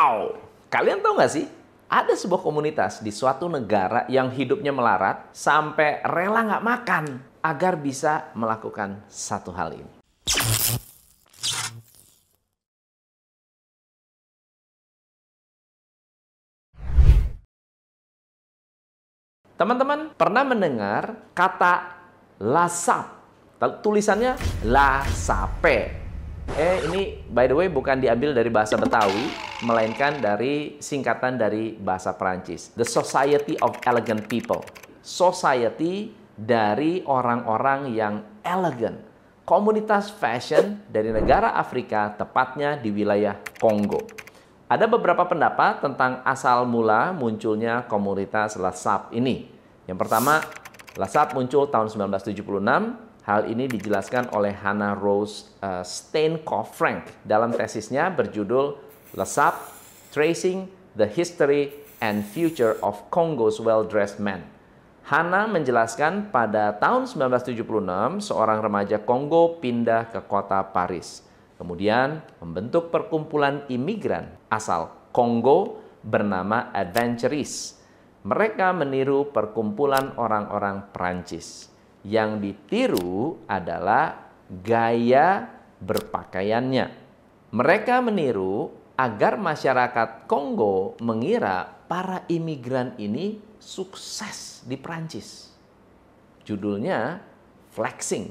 Wow! Kalian tahu nggak sih? Ada sebuah komunitas di suatu negara yang hidupnya melarat sampai rela nggak makan agar bisa melakukan satu hal ini. Teman-teman pernah mendengar kata lasap? Tulisannya lasape. Eh ini by the way bukan diambil dari bahasa Betawi, melainkan dari singkatan dari bahasa Perancis. The Society of Elegant People. Society dari orang-orang yang elegan. Komunitas fashion dari negara Afrika, tepatnya di wilayah Kongo. Ada beberapa pendapat tentang asal mula munculnya komunitas Lasap ini. Yang pertama, Lasap muncul tahun 1976. Hal ini dijelaskan oleh Hannah Rose uh, Steinkopf Frank dalam tesisnya berjudul Lasap Tracing the History and Future of Congo's Well-Dressed Men. Hannah menjelaskan pada tahun 1976 seorang remaja Kongo pindah ke kota Paris Kemudian membentuk perkumpulan imigran asal Kongo bernama Adventuris. Mereka meniru perkumpulan orang-orang Perancis. Yang ditiru adalah gaya berpakaiannya. Mereka meniru agar masyarakat Kongo mengira para imigran ini sukses di Perancis. Judulnya Flexing.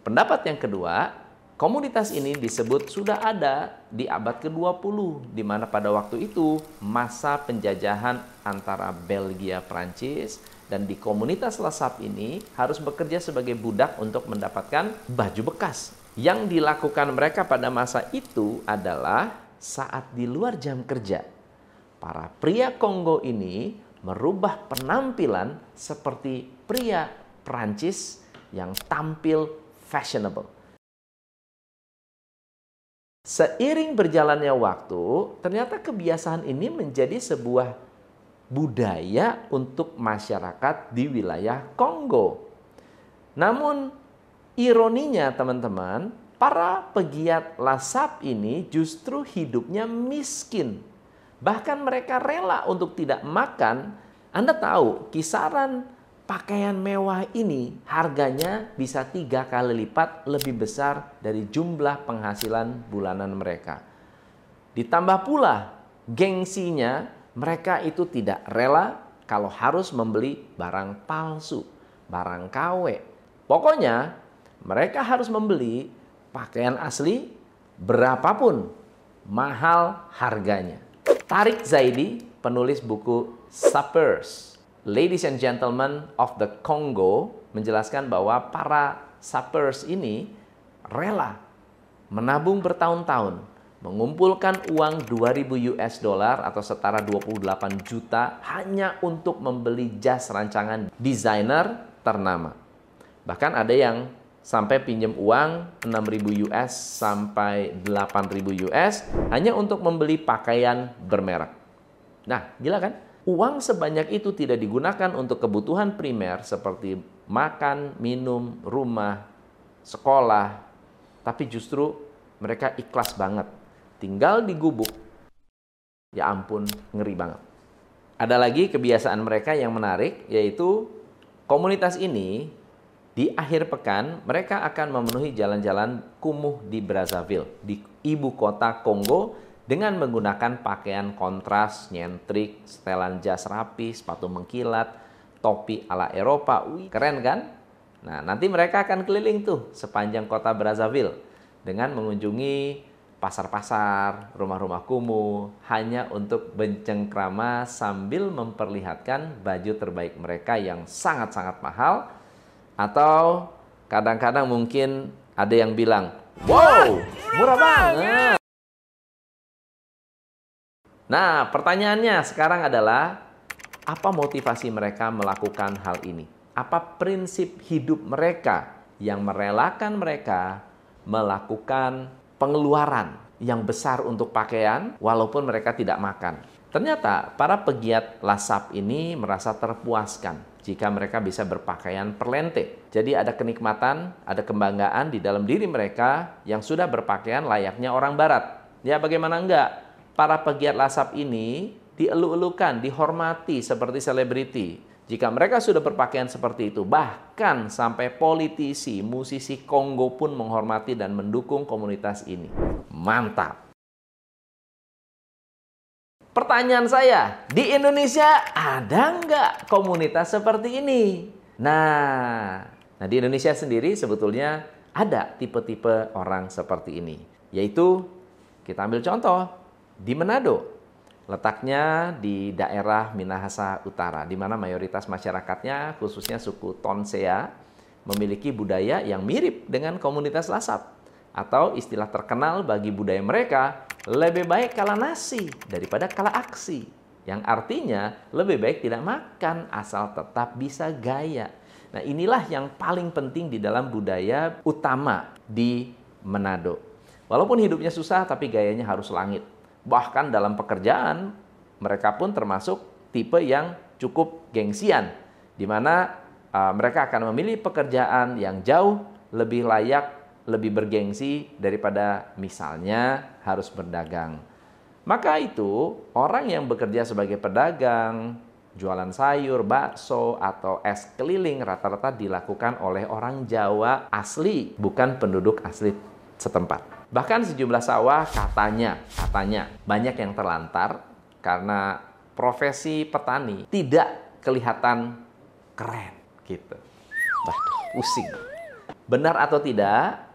Pendapat yang kedua, Komunitas ini disebut sudah ada di abad ke-20 di mana pada waktu itu masa penjajahan antara Belgia Prancis dan di komunitas Lasap ini harus bekerja sebagai budak untuk mendapatkan baju bekas. Yang dilakukan mereka pada masa itu adalah saat di luar jam kerja. Para pria Kongo ini merubah penampilan seperti pria Prancis yang tampil fashionable Seiring berjalannya waktu, ternyata kebiasaan ini menjadi sebuah budaya untuk masyarakat di wilayah Kongo. Namun, ironinya teman-teman, para pegiat lasap ini justru hidupnya miskin. Bahkan mereka rela untuk tidak makan. Anda tahu, kisaran pakaian mewah ini harganya bisa tiga kali lipat lebih besar dari jumlah penghasilan bulanan mereka. Ditambah pula gengsinya mereka itu tidak rela kalau harus membeli barang palsu, barang KW. Pokoknya mereka harus membeli pakaian asli berapapun mahal harganya. Tarik Zaidi, penulis buku Suppers, ladies and gentlemen of the Congo menjelaskan bahwa para sappers ini rela menabung bertahun-tahun mengumpulkan uang 2000 US dollar atau setara 28 juta hanya untuk membeli jas rancangan desainer ternama. Bahkan ada yang sampai pinjam uang 6000 US sampai 8000 US hanya untuk membeli pakaian bermerek. Nah, gila kan? uang sebanyak itu tidak digunakan untuk kebutuhan primer seperti makan, minum, rumah, sekolah, tapi justru mereka ikhlas banget. Tinggal di gubuk, ya ampun, ngeri banget. Ada lagi kebiasaan mereka yang menarik, yaitu komunitas ini di akhir pekan mereka akan memenuhi jalan-jalan kumuh di Brazzaville, di ibu kota Kongo dengan menggunakan pakaian kontras, nyentrik, setelan jas rapi, sepatu mengkilat, topi ala Eropa. Wih, keren kan? Nah, nanti mereka akan keliling tuh sepanjang kota Brazzaville dengan mengunjungi pasar-pasar, rumah-rumah kumuh hanya untuk bencengkrama sambil memperlihatkan baju terbaik mereka yang sangat-sangat mahal atau kadang-kadang mungkin ada yang bilang, "Wow, murah banget." Nah, pertanyaannya sekarang adalah apa motivasi mereka melakukan hal ini? Apa prinsip hidup mereka yang merelakan mereka melakukan pengeluaran yang besar untuk pakaian walaupun mereka tidak makan? Ternyata para pegiat lasap ini merasa terpuaskan jika mereka bisa berpakaian perlente. Jadi ada kenikmatan, ada kebanggaan di dalam diri mereka yang sudah berpakaian layaknya orang barat. Ya bagaimana enggak? para pegiat lasap ini dielu-elukan, dihormati seperti selebriti. Jika mereka sudah berpakaian seperti itu, bahkan sampai politisi, musisi Kongo pun menghormati dan mendukung komunitas ini. Mantap. Pertanyaan saya, di Indonesia ada nggak komunitas seperti ini? Nah, nah di Indonesia sendiri sebetulnya ada tipe-tipe orang seperti ini. Yaitu, kita ambil contoh, di Manado. Letaknya di daerah Minahasa Utara, di mana mayoritas masyarakatnya, khususnya suku Tonsea, memiliki budaya yang mirip dengan komunitas Lasap. Atau istilah terkenal bagi budaya mereka lebih baik kalah nasi daripada kalah aksi. Yang artinya lebih baik tidak makan asal tetap bisa gaya. Nah inilah yang paling penting di dalam budaya utama di Manado. Walaupun hidupnya susah tapi gayanya harus langit. Bahkan dalam pekerjaan mereka pun termasuk tipe yang cukup gengsian. Di mana uh, mereka akan memilih pekerjaan yang jauh lebih layak lebih bergengsi daripada misalnya harus berdagang. Maka itu orang yang bekerja sebagai pedagang, jualan sayur, bakso, atau es keliling rata-rata dilakukan oleh orang Jawa asli, bukan penduduk asli setempat. Bahkan sejumlah sawah katanya, katanya banyak yang terlantar karena profesi petani tidak kelihatan keren gitu. Waduh, pusing. Benar atau tidak,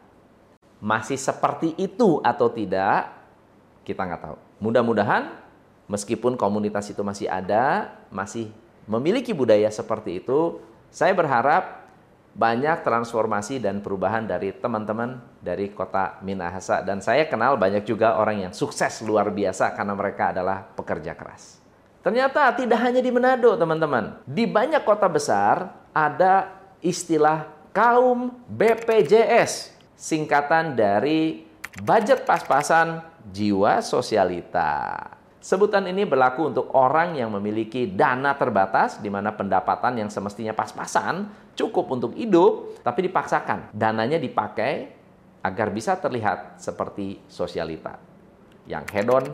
masih seperti itu atau tidak, kita nggak tahu. Mudah-mudahan meskipun komunitas itu masih ada, masih memiliki budaya seperti itu, saya berharap banyak transformasi dan perubahan dari teman-teman dari kota Minahasa. Dan saya kenal banyak juga orang yang sukses luar biasa karena mereka adalah pekerja keras. Ternyata tidak hanya di Manado, teman-teman. Di banyak kota besar ada istilah kaum BPJS singkatan dari budget pas-pasan jiwa sosialita. Sebutan ini berlaku untuk orang yang memiliki dana terbatas di mana pendapatan yang semestinya pas-pasan cukup untuk hidup tapi dipaksakan. Dananya dipakai agar bisa terlihat seperti sosialita. Yang hedon,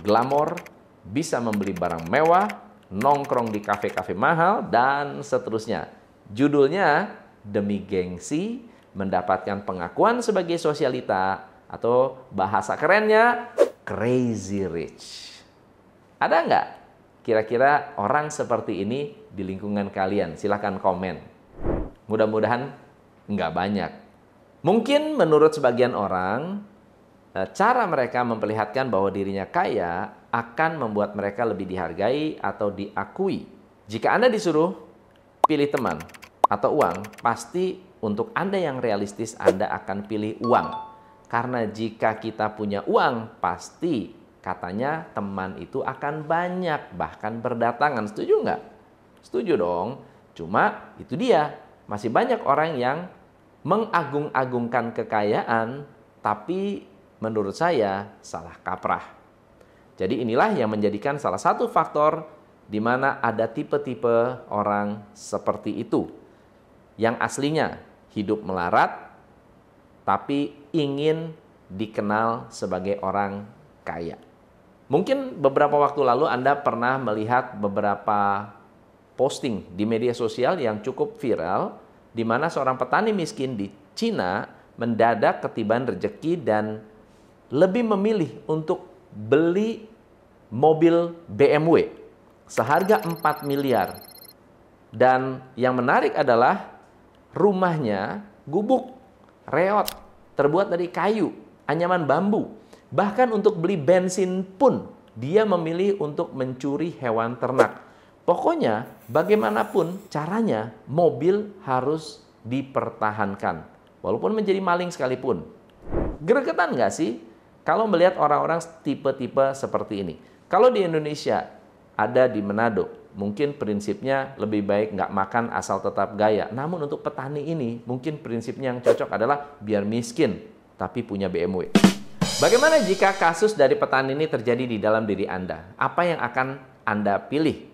glamor, bisa membeli barang mewah, nongkrong di kafe-kafe mahal dan seterusnya. Judulnya demi gengsi mendapatkan pengakuan sebagai sosialita atau bahasa kerennya crazy rich. Ada nggak kira-kira orang seperti ini di lingkungan kalian? Silahkan komen. Mudah-mudahan nggak banyak. Mungkin menurut sebagian orang, eh, cara mereka memperlihatkan bahwa dirinya kaya akan membuat mereka lebih dihargai atau diakui. Jika Anda disuruh pilih teman atau uang, pasti untuk Anda yang realistis, Anda akan pilih uang. Karena jika kita punya uang, pasti katanya teman itu akan banyak, bahkan berdatangan. Setuju nggak? Setuju dong. Cuma itu dia, masih banyak orang yang mengagung-agungkan kekayaan, tapi menurut saya salah kaprah. Jadi inilah yang menjadikan salah satu faktor di mana ada tipe-tipe orang seperti itu yang aslinya hidup melarat tapi ingin dikenal sebagai orang kaya. Mungkin beberapa waktu lalu Anda pernah melihat beberapa posting di media sosial yang cukup viral di mana seorang petani miskin di Cina mendadak ketiban rejeki dan lebih memilih untuk beli mobil BMW seharga 4 miliar. Dan yang menarik adalah rumahnya gubuk, reot, terbuat dari kayu, anyaman bambu. Bahkan untuk beli bensin pun dia memilih untuk mencuri hewan ternak. Pokoknya bagaimanapun caranya mobil harus dipertahankan. Walaupun menjadi maling sekalipun. Gregetan nggak sih kalau melihat orang-orang tipe-tipe seperti ini? Kalau di Indonesia ada di Manado, mungkin prinsipnya lebih baik nggak makan asal tetap gaya. Namun untuk petani ini, mungkin prinsipnya yang cocok adalah biar miskin, tapi punya BMW. Bagaimana jika kasus dari petani ini terjadi di dalam diri Anda? Apa yang akan Anda pilih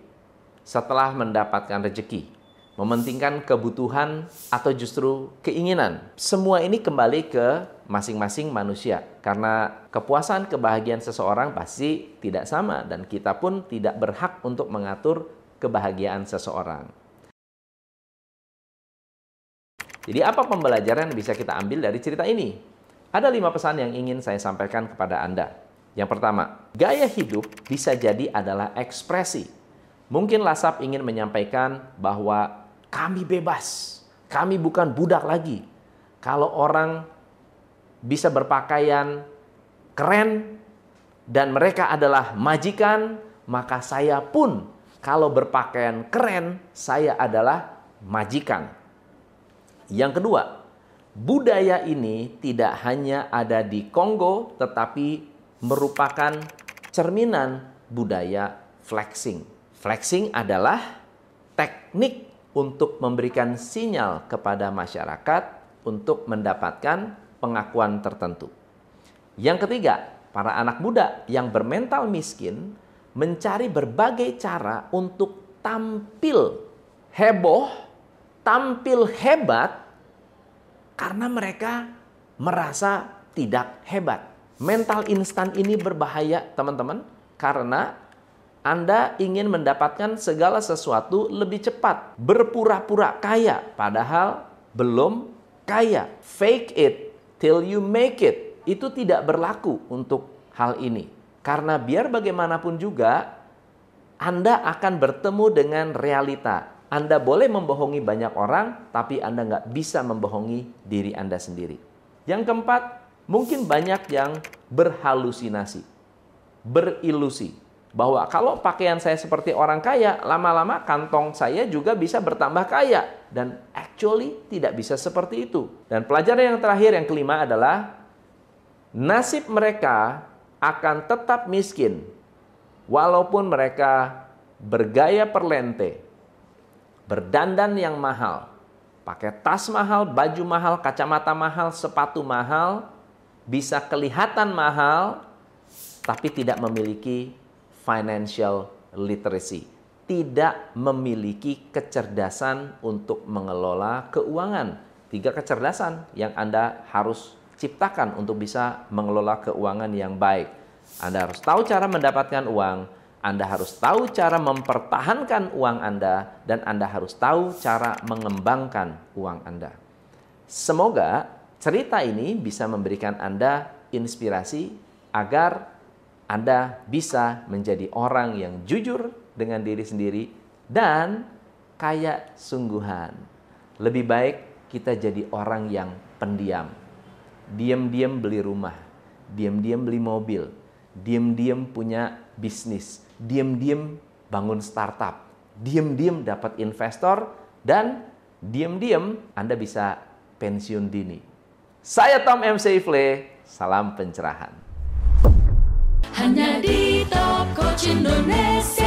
setelah mendapatkan rezeki? Mementingkan kebutuhan atau justru keinginan. Semua ini kembali ke masing-masing manusia karena kepuasan kebahagiaan seseorang pasti tidak sama dan kita pun tidak berhak untuk mengatur kebahagiaan seseorang. Jadi apa pembelajaran yang bisa kita ambil dari cerita ini? Ada lima pesan yang ingin saya sampaikan kepada Anda. Yang pertama, gaya hidup bisa jadi adalah ekspresi. Mungkin Lasap ingin menyampaikan bahwa kami bebas. Kami bukan budak lagi. Kalau orang bisa berpakaian keren dan mereka adalah majikan, maka saya pun kalau berpakaian keren, saya adalah majikan. Yang kedua, budaya ini tidak hanya ada di Kongo, tetapi merupakan cerminan budaya flexing. Flexing adalah teknik untuk memberikan sinyal kepada masyarakat untuk mendapatkan pengakuan tertentu. Yang ketiga, para anak muda yang bermental miskin mencari berbagai cara untuk tampil heboh, tampil hebat karena mereka merasa tidak hebat. Mental instan ini berbahaya, teman-teman, karena anda ingin mendapatkan segala sesuatu lebih cepat, berpura-pura kaya, padahal belum kaya. Fake it till you make it. Itu tidak berlaku untuk hal ini. Karena biar bagaimanapun juga, Anda akan bertemu dengan realita. Anda boleh membohongi banyak orang, tapi Anda nggak bisa membohongi diri Anda sendiri. Yang keempat, mungkin banyak yang berhalusinasi, berilusi bahwa kalau pakaian saya seperti orang kaya, lama-lama kantong saya juga bisa bertambah kaya. Dan actually tidak bisa seperti itu. Dan pelajaran yang terakhir, yang kelima adalah nasib mereka akan tetap miskin. Walaupun mereka bergaya perlente, berdandan yang mahal, pakai tas mahal, baju mahal, kacamata mahal, sepatu mahal, bisa kelihatan mahal, tapi tidak memiliki financial literacy, tidak memiliki kecerdasan untuk mengelola keuangan. Tiga kecerdasan yang Anda harus ciptakan untuk bisa mengelola keuangan yang baik. Anda harus tahu cara mendapatkan uang, Anda harus tahu cara mempertahankan uang Anda, dan Anda harus tahu cara mengembangkan uang Anda. Semoga cerita ini bisa memberikan Anda inspirasi agar anda bisa menjadi orang yang jujur dengan diri sendiri dan kaya sungguhan. Lebih baik kita jadi orang yang pendiam. Diam-diam beli rumah, diam-diam beli mobil, diam-diam punya bisnis, diam-diam bangun startup, diam-diam dapat investor dan diam-diam Anda bisa pensiun dini. Saya Tom M. Seifle, salam pencerahan hanya di Top Coach Indonesia.